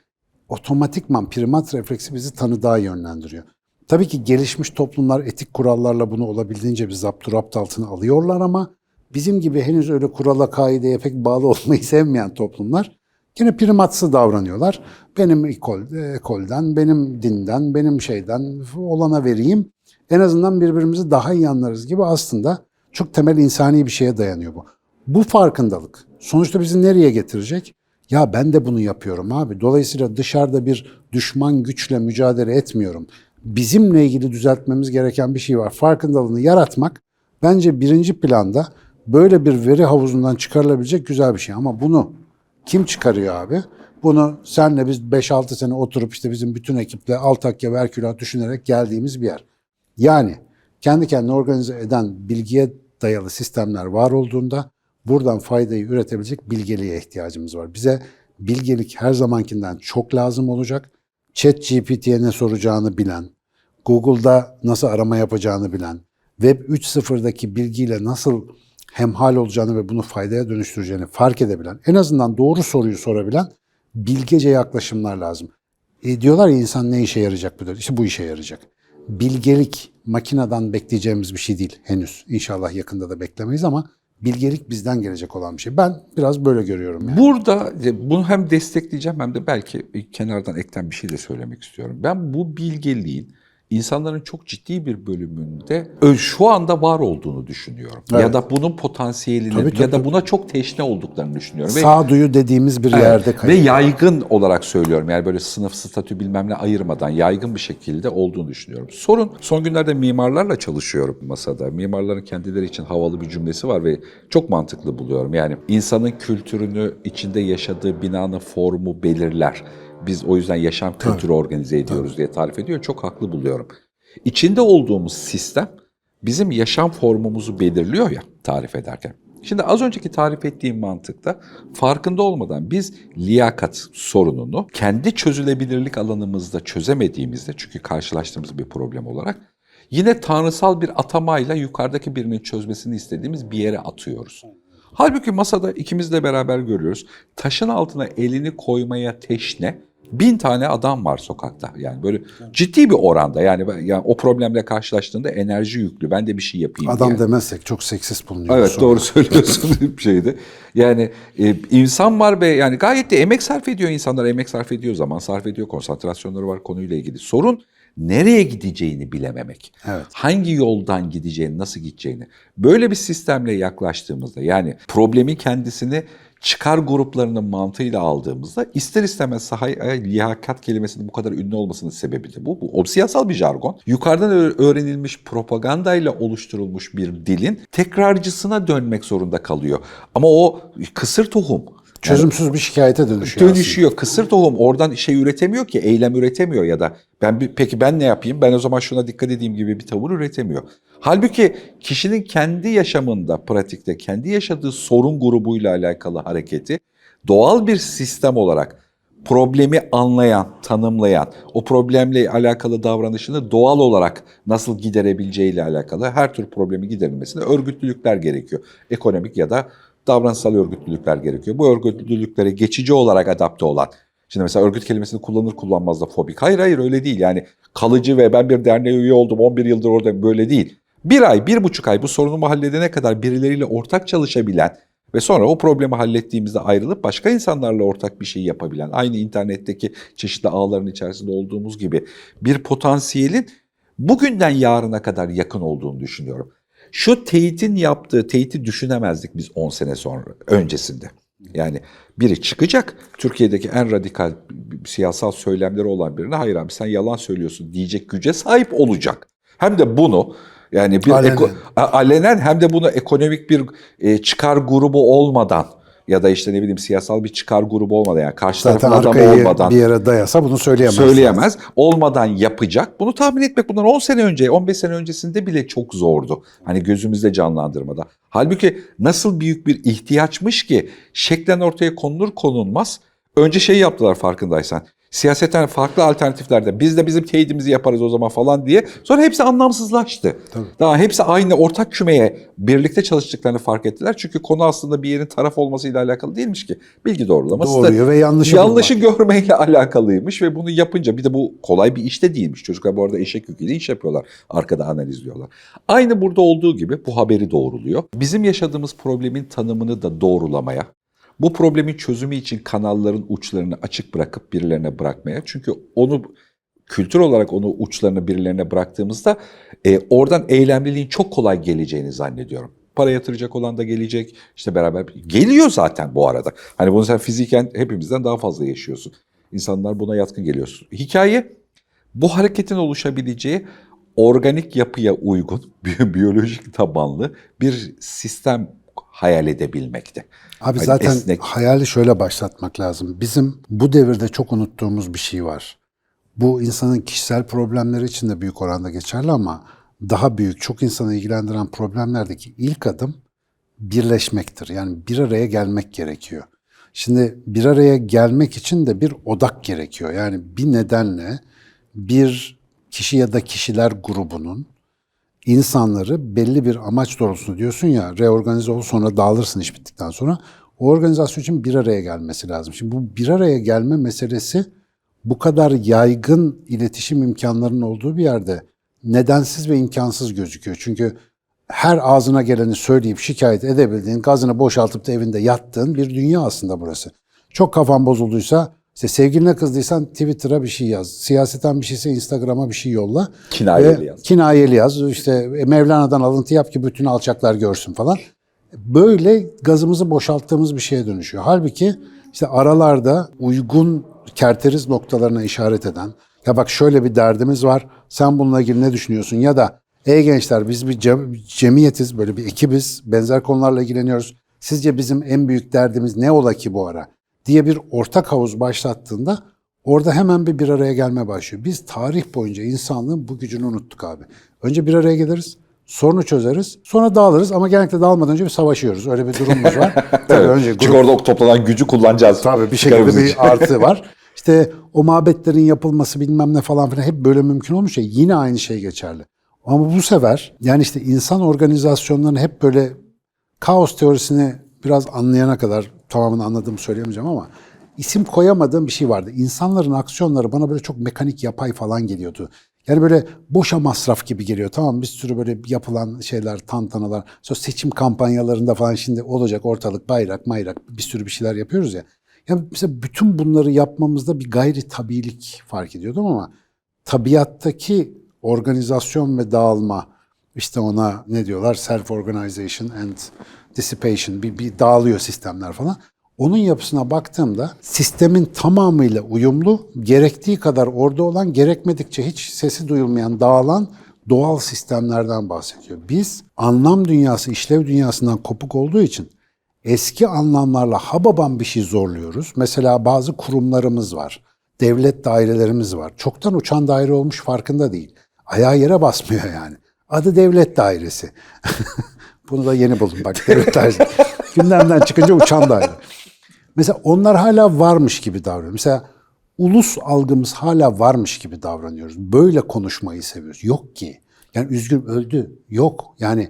Otomatikman primat refleksi bizi tanıdığa yönlendiriyor. Tabii ki gelişmiş toplumlar etik kurallarla bunu olabildiğince bir zapturapt altına alıyorlar ama bizim gibi henüz öyle kurala kaideye pek bağlı olmayı sevmeyen toplumlar yine primatsı davranıyorlar. Benim ekol, ekolden, benim dinden, benim şeyden olana vereyim. En azından birbirimizi daha iyi anlarız gibi aslında çok temel insani bir şeye dayanıyor bu. Bu farkındalık sonuçta bizi nereye getirecek? Ya ben de bunu yapıyorum abi. Dolayısıyla dışarıda bir düşman güçle mücadele etmiyorum. Bizimle ilgili düzeltmemiz gereken bir şey var. Farkındalığını yaratmak bence birinci planda böyle bir veri havuzundan çıkarılabilecek güzel bir şey. Ama bunu kim çıkarıyor abi? Bunu senle biz 5-6 sene oturup işte bizim bütün ekiple Altakya ve Herkülat düşünerek geldiğimiz bir yer. Yani kendi kendine organize eden bilgiye dayalı sistemler var olduğunda buradan faydayı üretebilecek bilgeliğe ihtiyacımız var. Bize bilgelik her zamankinden çok lazım olacak. Chat GPT'ye ne soracağını bilen, Google'da nasıl arama yapacağını bilen, Web 3.0'daki bilgiyle nasıl hemhal olacağını ve bunu faydaya dönüştüreceğini fark edebilen, en azından doğru soruyu sorabilen bilgece yaklaşımlar lazım. E diyorlar ya insan ne işe yarayacak bu? İşte bu işe yarayacak. Bilgelik makineden bekleyeceğimiz bir şey değil henüz. İnşallah yakında da beklemeyiz ama bilgelik bizden gelecek olan bir şey. Ben biraz böyle görüyorum yani. Burada e, bunu hem destekleyeceğim hem de belki kenardan ekten bir şey de söylemek istiyorum. Ben bu bilgeliğin insanların çok ciddi bir bölümünde şu anda var olduğunu düşünüyorum. Ya Evet. da bunun potansiyelini Tabii, tabii, ya da buna çok teşne olduklarını düşünüyorum. Ve Sağduyu dediğimiz bir yerde ve kayıyor. yaygın olarak söylüyorum. Yani böyle sınıf, statü bilmem ne ayırmadan yaygın bir şekilde olduğunu düşünüyorum. Sorun son günlerde mimarlarla çalışıyorum masada. Mimarların kendileri için havalı bir cümlesi var ve çok mantıklı buluyorum. Yani insanın kültürünü içinde yaşadığı binanın formu belirler. Biz o yüzden yaşam kültürü organize ediyoruz diye tarif ediyor. Çok haklı buluyorum. İçinde olduğumuz sistem bizim yaşam formumuzu belirliyor ya tarif ederken. Şimdi az önceki tarif ettiğim mantıkta farkında olmadan biz liyakat sorununu kendi çözülebilirlik alanımızda çözemediğimizde çünkü karşılaştığımız bir problem olarak yine tanrısal bir atamayla yukarıdaki birinin çözmesini istediğimiz bir yere atıyoruz. Halbuki masada ikimiz de beraber görüyoruz. Taşın altına elini koymaya teşne bin tane adam var sokakta. Yani böyle ciddi bir oranda yani, ben- yani o problemle karşılaştığında enerji yüklü. Ben de bir şey yapayım Adam diye. demezsek çok seksist bulunuyor. Evet sonra. doğru söylüyorsun bir şeydi. Yani e, insan var ve yani gayet de emek sarf ediyor insanlar. Emek sarf ediyor, zaman sarf ediyor, konsantrasyonları var konuyla ilgili. Sorun nereye gideceğini bilememek. Evet. Hangi yoldan gideceğini, nasıl gideceğini. Böyle bir sistemle yaklaştığımızda yani problemin kendisini çıkar gruplarının mantığıyla aldığımızda ister istemez sahaya liyakat kelimesinin bu kadar ünlü olmasının sebebi de bu. Bu siyasal bir jargon. Yukarıdan öğrenilmiş propagandayla oluşturulmuş bir dilin tekrarcısına dönmek zorunda kalıyor. Ama o kısır tohum. Çözümsüz bir şikayete dönüşüyor. Dönüşüyor. Kısır tohum oradan şey üretemiyor ki, eylem üretemiyor ya da ben bir, peki ben ne yapayım? Ben o zaman şuna dikkat edeyim gibi bir tavır üretemiyor. Halbuki kişinin kendi yaşamında, pratikte, kendi yaşadığı sorun grubuyla alakalı hareketi doğal bir sistem olarak problemi anlayan, tanımlayan, o problemle alakalı davranışını doğal olarak nasıl giderebileceğiyle alakalı her tür problemi giderilmesine örgütlülükler gerekiyor. Ekonomik ya da davranışsal örgütlülükler gerekiyor. Bu örgütlülüklere geçici olarak adapte olan, şimdi mesela örgüt kelimesini kullanır kullanmaz da fobik. Hayır hayır öyle değil yani kalıcı ve ben bir derneğe üye oldum 11 yıldır orada böyle değil. Bir ay, bir buçuk ay bu sorunumu halledene kadar birileriyle ortak çalışabilen ve sonra o problemi hallettiğimizde ayrılıp başka insanlarla ortak bir şey yapabilen, aynı internetteki çeşitli ağların içerisinde olduğumuz gibi bir potansiyelin bugünden yarına kadar yakın olduğunu düşünüyorum. Şu teyitin yaptığı teyiti düşünemezdik biz 10 sene sonra öncesinde. Yani biri çıkacak Türkiye'deki en radikal siyasal söylemleri olan birine hayır abi sen yalan söylüyorsun diyecek güce sahip olacak. Hem de bunu yani bir Alenen. eko- alenen hem de bunu ekonomik bir e, çıkar grubu olmadan ya da işte ne bileyim siyasal bir çıkar grubu olmadan yani karşı Zaten tarafın arkayı olmadan bir yere dayasa bunu söyleyemez. söyleyemez. Olmadan yapacak. Bunu tahmin etmek bundan 10 sene önce, 15 sene öncesinde bile çok zordu. Hani gözümüzde canlandırmada. Halbuki nasıl büyük bir ihtiyaçmış ki şeklen ortaya konulur konulmaz. Önce şey yaptılar farkındaysan. Siyaseten farklı alternatiflerde biz de bizim teyidimizi yaparız o zaman falan diye. Sonra hepsi anlamsızlaştı. Daha hepsi aynı ortak kümeye birlikte çalıştıklarını fark ettiler. Çünkü konu aslında bir yerin taraf olmasıyla alakalı değilmiş ki. Bilgi doğrulaması da Doğruyu ve yanlışı yanlışı görmeyle alakalıymış ve bunu yapınca bir de bu kolay bir iş de değilmiş. Çocuklar bu arada eşek yüküyle iş yapıyorlar. Arkada analizliyorlar. Aynı burada olduğu gibi bu haberi doğruluyor. Bizim yaşadığımız problemin tanımını da doğrulamaya, bu problemin çözümü için kanalların uçlarını açık bırakıp birilerine bırakmaya. Çünkü onu kültür olarak onu uçlarını birilerine bıraktığımızda e, oradan eylemliliğin çok kolay geleceğini zannediyorum. Para yatıracak olan da gelecek. işte beraber geliyor zaten bu arada. Hani bunu sen fiziken hepimizden daha fazla yaşıyorsun. İnsanlar buna yatkın geliyorsun. Hikaye bu hareketin oluşabileceği organik yapıya uygun, bi- biyolojik tabanlı bir sistem hayal edebilmekte. Abi Hani zaten esnek. hayali şöyle başlatmak lazım. Bizim bu devirde çok unuttuğumuz bir şey var. Bu insanın kişisel problemleri için de büyük oranda geçerli ama daha büyük, çok insanı ilgilendiren problemlerdeki ilk adım birleşmektir. Yani bir araya gelmek gerekiyor. Şimdi bir araya gelmek için de bir odak gerekiyor. Yani bir nedenle bir kişi ya da kişiler grubunun insanları belli bir amaç doğrultusunda diyorsun ya reorganize ol sonra dağılırsın iş bittikten sonra. O organizasyon için bir araya gelmesi lazım. Şimdi bu bir araya gelme meselesi bu kadar yaygın iletişim imkanlarının olduğu bir yerde nedensiz ve imkansız gözüküyor. Çünkü her ağzına geleni söyleyip şikayet edebildiğin, gazını boşaltıp da evinde yattığın bir dünya aslında burası. Çok kafan bozulduysa, işte sevgiline kızdıysan Twitter'a bir şey yaz. Siyaseten bir şeyse Instagram'a bir şey yolla. Kinayeli yaz. Kinayeli yaz. İşte Mevlana'dan alıntı yap ki bütün alçaklar görsün falan. Böyle gazımızı boşalttığımız bir şeye dönüşüyor. Halbuki işte aralarda uygun kerteriz noktalarına işaret eden, ya bak şöyle bir derdimiz var, sen bununla ilgili ne düşünüyorsun? Ya da ey gençler biz bir cem- cemiyetiz, böyle bir ekibiz, benzer konularla ilgileniyoruz. Sizce bizim en büyük derdimiz ne ola ki bu ara? Diye bir ortak havuz başlattığında orada hemen bir bir araya gelme başlıyor. Biz tarih boyunca insanlığın bu gücünü unuttuk abi. Önce bir araya geliriz, sorunu çözeriz, sonra dağılırız ama genellikle dağılmadan önce bir savaşıyoruz. Öyle bir durumumuz var. Tabii önce Çünkü grup- orada toplanan gücü kullanacağız. Tabii bir şekilde bir artı var. İşte o mabetlerin yapılması bilmem ne falan filan hep böyle mümkün olmuş ya yine aynı şey geçerli. Ama bu sefer yani işte insan organizasyonlarını hep böyle kaos teorisini biraz anlayana kadar tamamını anladığımı söyleyemeyeceğim ama isim koyamadığım bir şey vardı. İnsanların aksiyonları bana böyle çok mekanik yapay falan geliyordu. Yani böyle boşa masraf gibi geliyor. Tamam bir sürü böyle yapılan şeyler, tantanalar. Sonra seçim kampanyalarında falan şimdi olacak ortalık bayrak mayrak bir sürü bir şeyler yapıyoruz ya. Ya mesela bütün bunları yapmamızda bir gayri tabilik fark ediyordum ama tabiattaki organizasyon ve dağılma işte ona ne diyorlar self organization and dissipation bir, bir dağılıyor sistemler falan. Onun yapısına baktığımda sistemin tamamıyla uyumlu, gerektiği kadar orada olan, gerekmedikçe hiç sesi duyulmayan, dağılan doğal sistemlerden bahsediyor. Biz anlam dünyası, işlev dünyasından kopuk olduğu için eski anlamlarla hababam bir şey zorluyoruz. Mesela bazı kurumlarımız var. Devlet dairelerimiz var. Çoktan uçan daire olmuş farkında değil. Ayağı yere basmıyor yani. Adı devlet dairesi. Bunu da yeni buldum bak devlet dairesi. Gündemden çıkınca uçan daire. Mesela onlar hala varmış gibi davranıyor. Mesela ulus algımız hala varmış gibi davranıyoruz. Böyle konuşmayı seviyoruz. Yok ki. Yani üzgün öldü. Yok. Yani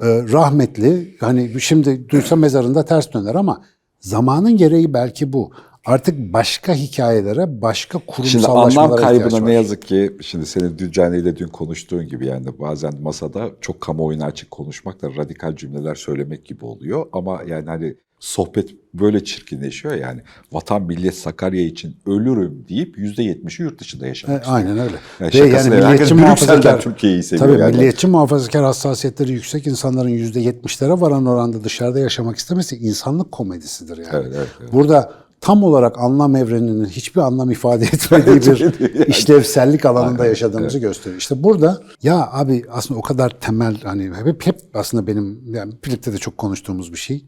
e, rahmetli hani şimdi duysa mezarında ters döner ama zamanın gereği belki bu. Artık başka hikayelere, başka Şimdi kurumsallaşmalara anlam ihtiyaç kaybına var. ne yazık ki şimdi senin Düccane ile dün konuştuğun gibi yani bazen masada çok kamuoyuna açık konuşmak da radikal cümleler söylemek gibi oluyor. Ama yani hani sohbet böyle çirkinleşiyor yani. Vatan millet Sakarya için ölürüm deyip %70'i yurt dışında yaşamak E, istiyor. Aynen öyle. Yani Ve yani milliyetçi muhafazakar, Türkiye'yi seviyor tabii yani. milliyetçi muhafazakar hassasiyetleri yüksek insanların yüzde yetmişlere varan oranda dışarıda yaşamak istemesi insanlık komedisidir yani. Evet, evet, evet. Burada tam olarak anlam evreninin hiçbir anlam ifade etmediği bir işlevsellik alanında yaşadığımızı gösteriyor. İşte burada ya abi aslında o kadar temel hani hep hep aslında benim yani birlikte de çok konuştuğumuz bir şey.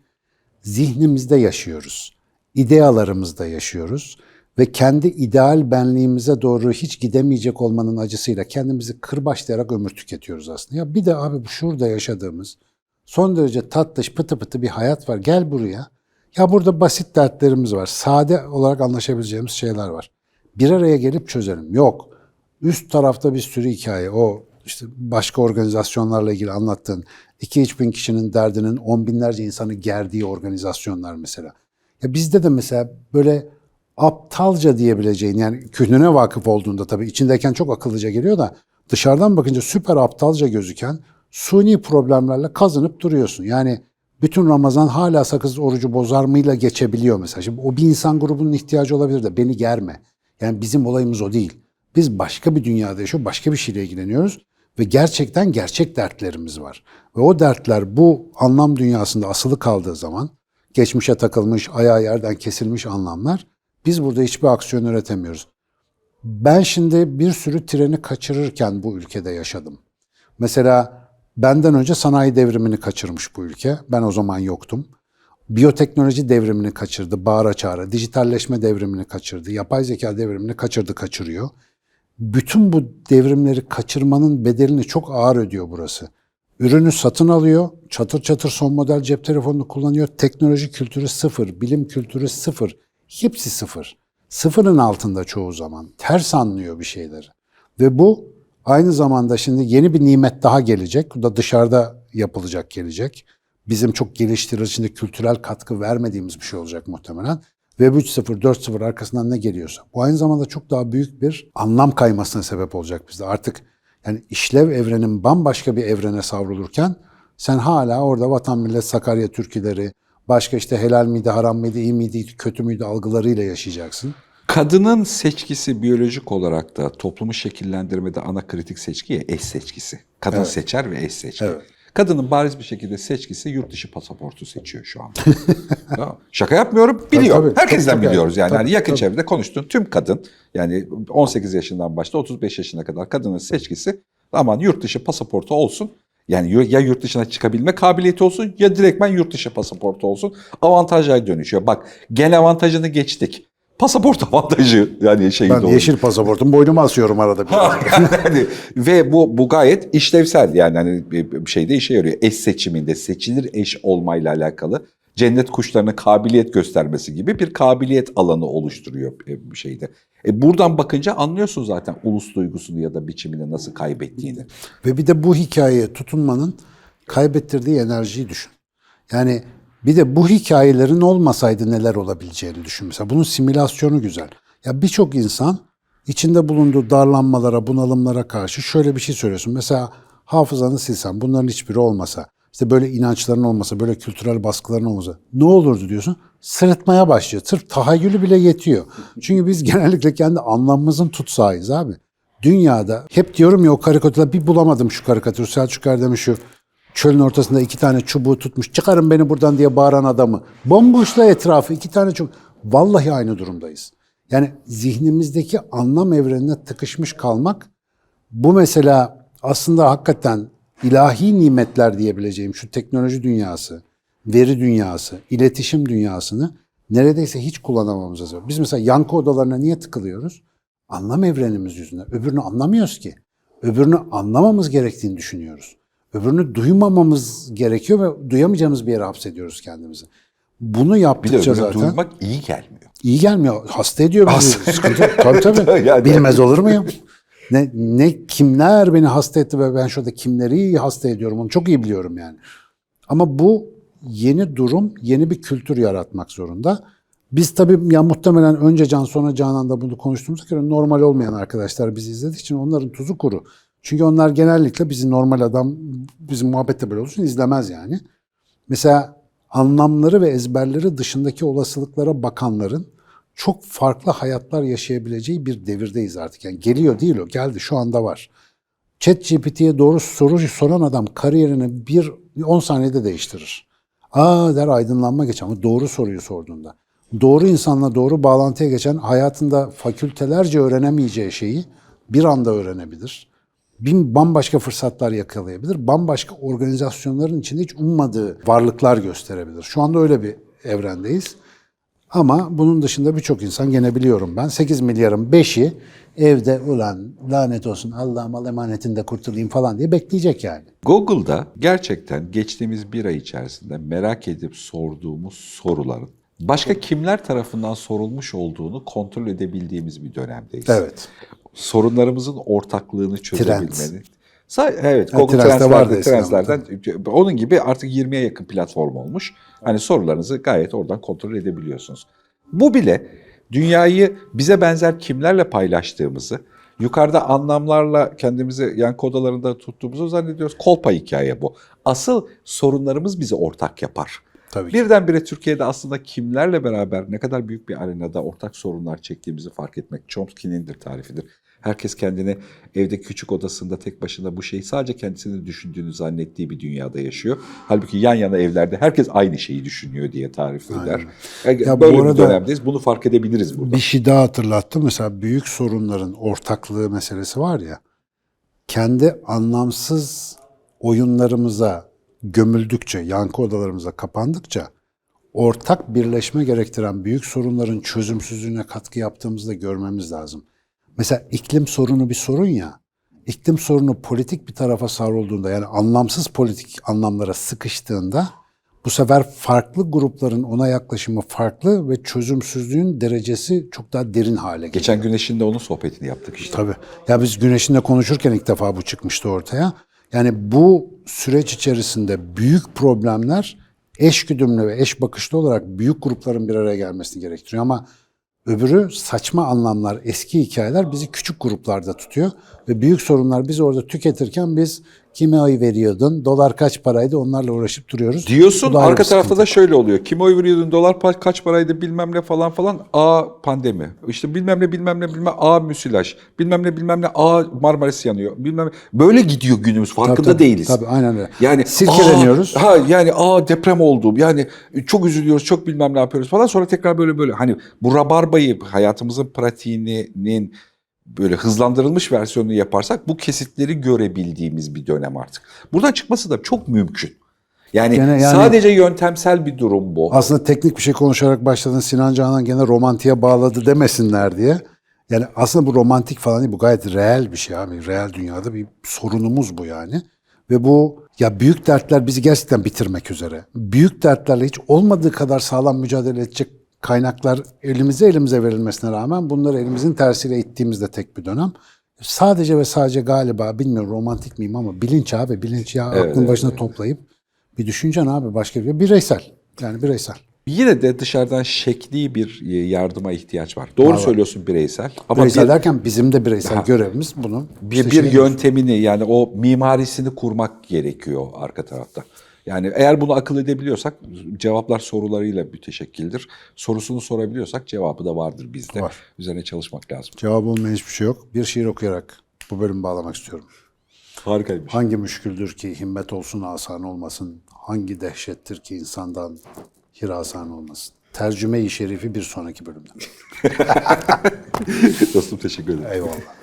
Zihnimizde yaşıyoruz. idealarımızda yaşıyoruz ve kendi ideal benliğimize doğru hiç gidemeyecek olmanın acısıyla kendimizi kırbaçlayarak ömür tüketiyoruz aslında. Ya bir de abi şurada yaşadığımız son derece tatlış pıtı pıtı bir hayat var. Gel buraya. Ya burada basit dertlerimiz var. Sade olarak anlaşabileceğimiz şeyler var. Bir araya gelip çözelim. Yok. Üst tarafta bir sürü hikaye. O işte başka organizasyonlarla ilgili anlattığın 2-3 bin kişinin derdinin on binlerce insanı gerdiği organizasyonlar mesela. Ya bizde de mesela böyle aptalca diyebileceğin yani kühnüne vakıf olduğunda tabii içindeyken çok akıllıca geliyor da dışarıdan bakınca süper aptalca gözüken suni problemlerle kazanıp duruyorsun. Yani bütün Ramazan hala sakız orucu bozar mıyla geçebiliyor mesela. Şimdi o bir insan grubunun ihtiyacı olabilir de beni germe. Yani bizim olayımız o değil. Biz başka bir dünyada yaşıyor, başka bir şeyle ilgileniyoruz ve gerçekten gerçek dertlerimiz var. Ve o dertler bu anlam dünyasında asılı kaldığı zaman geçmişe takılmış, ayağı yerden kesilmiş anlamlar biz burada hiçbir aksiyon üretemiyoruz. Ben şimdi bir sürü treni kaçırırken bu ülkede yaşadım. Mesela benden önce sanayi devrimini kaçırmış bu ülke. Ben o zaman yoktum. Biyoteknoloji devrimini kaçırdı, bağıra çağıra. Dijitalleşme devrimini kaçırdı, yapay zeka devrimini kaçırdı, kaçırıyor. Bütün bu devrimleri kaçırmanın bedelini çok ağır ödüyor burası. Ürünü satın alıyor, çatır çatır son model cep telefonunu kullanıyor. Teknoloji kültürü sıfır, bilim kültürü sıfır. Hepsi sıfır. Sıfırın altında çoğu zaman. Ters anlıyor bir şeyleri. Ve bu aynı zamanda şimdi yeni bir nimet daha gelecek. Bu da dışarıda yapılacak gelecek. Bizim çok geliştirici içinde kültürel katkı vermediğimiz bir şey olacak muhtemelen. Web 3.0, 4.0 arkasından ne geliyorsa. Bu aynı zamanda çok daha büyük bir anlam kaymasına sebep olacak bizde. Artık yani işlev evrenin bambaşka bir evrene savrulurken sen hala orada vatan millet Sakarya türküleri, başka işte helal miydi, haram mıydı, iyi miydi, kötü müydü algılarıyla yaşayacaksın. Kadının seçkisi biyolojik olarak da toplumu şekillendirmede ana kritik seçki ya eş seçkisi. Kadın seçer ve eş seçki. Evet. Kadının bariz bir şekilde seçkisi yurt dışı pasaportu seçiyor şu anda. Tamam. Şaka yapmıyorum, biliyor. tabii. Herkesten Çok- çok biliyoruz yani. tabii, yani yakın tabii. çevrede konuştuğun tüm kadın yani 18 yaşından başla 35 yaşına kadar kadının seçkisi aman yurt dışı pasaportu olsun. Yani ya yurt dışına çıkabilme kabiliyeti olsun ya direktmen yurt dışı pasaportu olsun. Avantajlara dönüşüyor. Bak gen avantajını geçtik. Pasaport avantajı yani şeyi Ben doğru. yeşil pasaportum boynuma asıyorum arada bir. yani, ve bu bu gayet işlevsel yani hani bir bir şeyde işe yarıyor. Eş seçiminde seçilir eş olmayla alakalı cennet kuşlarına kabiliyet göstermesi gibi bir kabiliyet alanı oluşturuyor e, bir şeyde. E buradan bakınca anlıyorsun zaten ulus duygusunu ya da biçimini nasıl kaybettiğini. Ve bir de bu hikayeye tutunmanın kaybettirdiği enerjiyi düşün. Yani bir de bu hikayelerin olmasaydı neler olabileceğini düşün. Mesela bunun simülasyonu güzel. Ya birçok insan içinde bulunduğu darlanmalara, bunalımlara karşı şöyle bir şey söylüyorsun. Mesela hafızanı silsen, bunların hiçbiri olmasa, işte böyle inançların olmasa, böyle kültürel baskıların olmasa ne olurdu diyorsun? Sırıtmaya başlıyor. Sırf tahayyülü bile yetiyor. Çünkü biz genellikle kendi anlamımızın tutsağıyız abi. Dünyada hep diyorum ya o karikatürler bir bulamadım şu karikatürü. Selçuk Erdem'in şu çölün ortasında iki tane çubuğu tutmuş çıkarın beni buradan diye bağıran adamı. Bomboşla etrafı iki tane çubuk. Vallahi aynı durumdayız. Yani zihnimizdeki anlam evrenine tıkışmış kalmak bu mesela aslında hakikaten ilahi nimetler diyebileceğim şu teknoloji dünyası veri dünyası, iletişim dünyasını neredeyse hiç kullanamamıza sebep. Biz mesela yankı odalarına niye tıkılıyoruz? Anlam evrenimiz yüzünden. Öbürünü anlamıyoruz ki. Öbürünü anlamamız gerektiğini düşünüyoruz. Öbürünü duymamamız gerekiyor ve duyamayacağımız bir yere hapsediyoruz kendimizi. Bunu Bir de yaptıkça zaten duymak iyi gelmiyor. iyi gelmiyor. Hasta ediyor bizi. Sıkıntı. Tabii tabii. Yani- Bilmez olur muyum? Ne, ne kimler beni hasta etti ve ben şurada kimleri hasta ediyorum onu çok iyi biliyorum yani. Ama bu yeni durum yeni bir kültür yaratmak zorunda. Biz tabii ya muhtemelen önce Can sonra Canan'da bunu konuştuğumuz göre normal olmayan arkadaşlar bizi izlediği için onların tuzu kuru. Çünkü onlar genellikle bizi normal adam bizim muhabbette böyle olursun izlemez yani. Mesela anlamları ve ezberleri dışındaki olasılıklara bakanların çok farklı hayatlar yaşayabileceği bir devirdeyiz artık. Yani geliyor değil o, geldi şu anda var. ChatGPT'ye doğru soru soran adam kariyerini bir 10 saniyede değiştirir. Aa der aydınlanma geçen ama doğru soruyu sorduğunda. Doğru insanla doğru bağlantıya geçen hayatında fakültelerce öğrenemeyeceği şeyi bir anda öğrenebilir. Bin bambaşka fırsatlar yakalayabilir. Bambaşka organizasyonların içinde hiç ummadığı varlıklar gösterebilir. Şu anda öyle bir evrendeyiz. Ama bunun dışında birçok insan gene biliyorum ben 8 milyarın 5'i evde ulan lanet olsun Allah'ım al emanetinde kurtulayım falan diye bekleyecek yani. Google'da gerçekten geçtiğimiz bir ay içerisinde merak edip sorduğumuz soruların başka kimler tarafından sorulmuş olduğunu kontrol edebildiğimiz bir dönemdeyiz. Evet. Sorunlarımızın ortaklığını çözebilmenin. Sa- Evet, Google Trends'te vardı Translate'den onun gibi artık 20'ye yakın platform olmuş. Hani sorularınızı gayet oradan kontrol edebiliyorsunuz. Bu bile dünyayı bize benzer kimlerle paylaştığımızı, yukarıda anlamlarla kendimizi yankı odalarında tuttuğumuzu zannediyoruz. Kolpa hikaye bu. Asıl sorunlarımız bizi ortak yapar. Tabii ki. Birdenbire Türkiye'de aslında kimlerle beraber ne kadar büyük bir arenada ortak sorunlar çektiğimizi fark etmek Chomsky'nindir tarifidir. Herkes kendini evde küçük odasında tek başına bu şeyi sadece kendisini düşündüğünü zannettiği bir dünyada yaşıyor. Halbuki yan yana evlerde herkes aynı şeyi düşünüyor diye tarif eder. Yani Ya bu Böyle bir arada- dönemdeyiz. Bunu fark edebiliriz burada. Bir şey daha hatırlattım. Mesela büyük sorunların ortaklığı meselesi var ya. Kendi anlamsız oyunlarımıza gömüldükçe, yankı odalarımıza kapandıkça ortak birleşme gerektiren büyük sorunların çözümsüzlüğüne katkı yaptığımızı da görmemiz lazım. Mesela iklim sorunu bir sorun ya. İklim sorunu politik bir tarafa savrulduğunda yani anlamsız politik anlamlara sıkıştığında bu sefer farklı grupların ona yaklaşımı farklı ve çözümsüzlüğün derecesi çok daha derin hale geliyor. Geçen Güneş'in de onun sohbetini yaptık işte. Tabii. Ya biz Güneş'in de konuşurken ilk defa bu çıkmıştı ortaya. Yani bu süreç içerisinde büyük problemler eşgüdümlü ve eş bakışlı olarak büyük grupların bir araya gelmesini gerektiriyor. Ama öbürü saçma anlamlar, eski hikayeler bizi küçük gruplarda tutuyor. Ve büyük sorunlar biz orada tüketirken biz kime oy veriyordun, dolar kaç paraydı onlarla uğraşıp duruyoruz. Diyorsun arka tarafta sıkıntı. da şöyle oluyor. Kime oy veriyordun dolar kaç paraydı bilmem ne falan falan. A pandemi. İşte bilmem ne bilmem ne bilmem A müsilaj. Bilmem ne bilmem ne A Marmaris yanıyor. Bilmem ne. Böyle gidiyor günümüz farkında Tabii, tabii, değiliz. Tabii aynen öyle. Yani Silkeleniyoruz. aa, ha yani aa deprem oldu. Yani çok üzülüyoruz, çok bilmem ne yapıyoruz falan. Sonra tekrar böyle böyle hani bu rabarbayı hayatımızın pratiğinin böyle hızlandırılmış versiyonunu yaparsak bu kesitleri görebildiğimiz bir dönem artık. Buradan çıkması da çok mümkün. Yani, Gene yani- sadece yöntemsel bir durum bu. Aslında teknik bir şey konuşarak başladın Sinan Canan gene romantiğe bağladı demesinler diye. Yani aslında bu romantik falan değil bu gayet reel bir şey abi. Reel dünyada bir sorunumuz bu yani. Ve bu ya büyük dertler bizi gerçekten bitirmek üzere. Büyük dertlerle hiç olmadığı kadar sağlam mücadele edecek kaynaklar elimize elimize verilmesine rağmen bunları elimizin tersiyle ittiğimizde tek bir dönem. Sadece ve sadece galiba bilmiyorum romantik miyim ama bilinç abi bilinç ya aklın başına toplayıp bir düşüneceksin abi başka bir bireysel. Yani bireysel. Yine de dışarıdan şekli bir e, yardıma ihtiyaç var. Doğru söylüyorsun bireysel. Ama Bireysel bir, derken bizim de bireysel görevimiz bunu. bir, işte bir yöntemini yani o mimarisini kurmak gerekiyor arka tarafta. Yani eğer bunu akıl edebiliyorsak cevaplar sorularıyla müteşekkildir. Sorusunu sorabiliyorsak cevabı da vardır bizde. Var. Üzerine çalışmak lazım. Cevap olmayan hiçbir şey yok. Bir şiir okuyarak bu bölümü bağlamak istiyorum. Harikaymış. Hangi müşküldür ki himmet olsun asan olmasın? Hangi dehşettir ki insandan hirasan olmasın? Tercüme-i şerifi bir sonraki bölümde. Dostum teşekkür ederim. Eyvallah.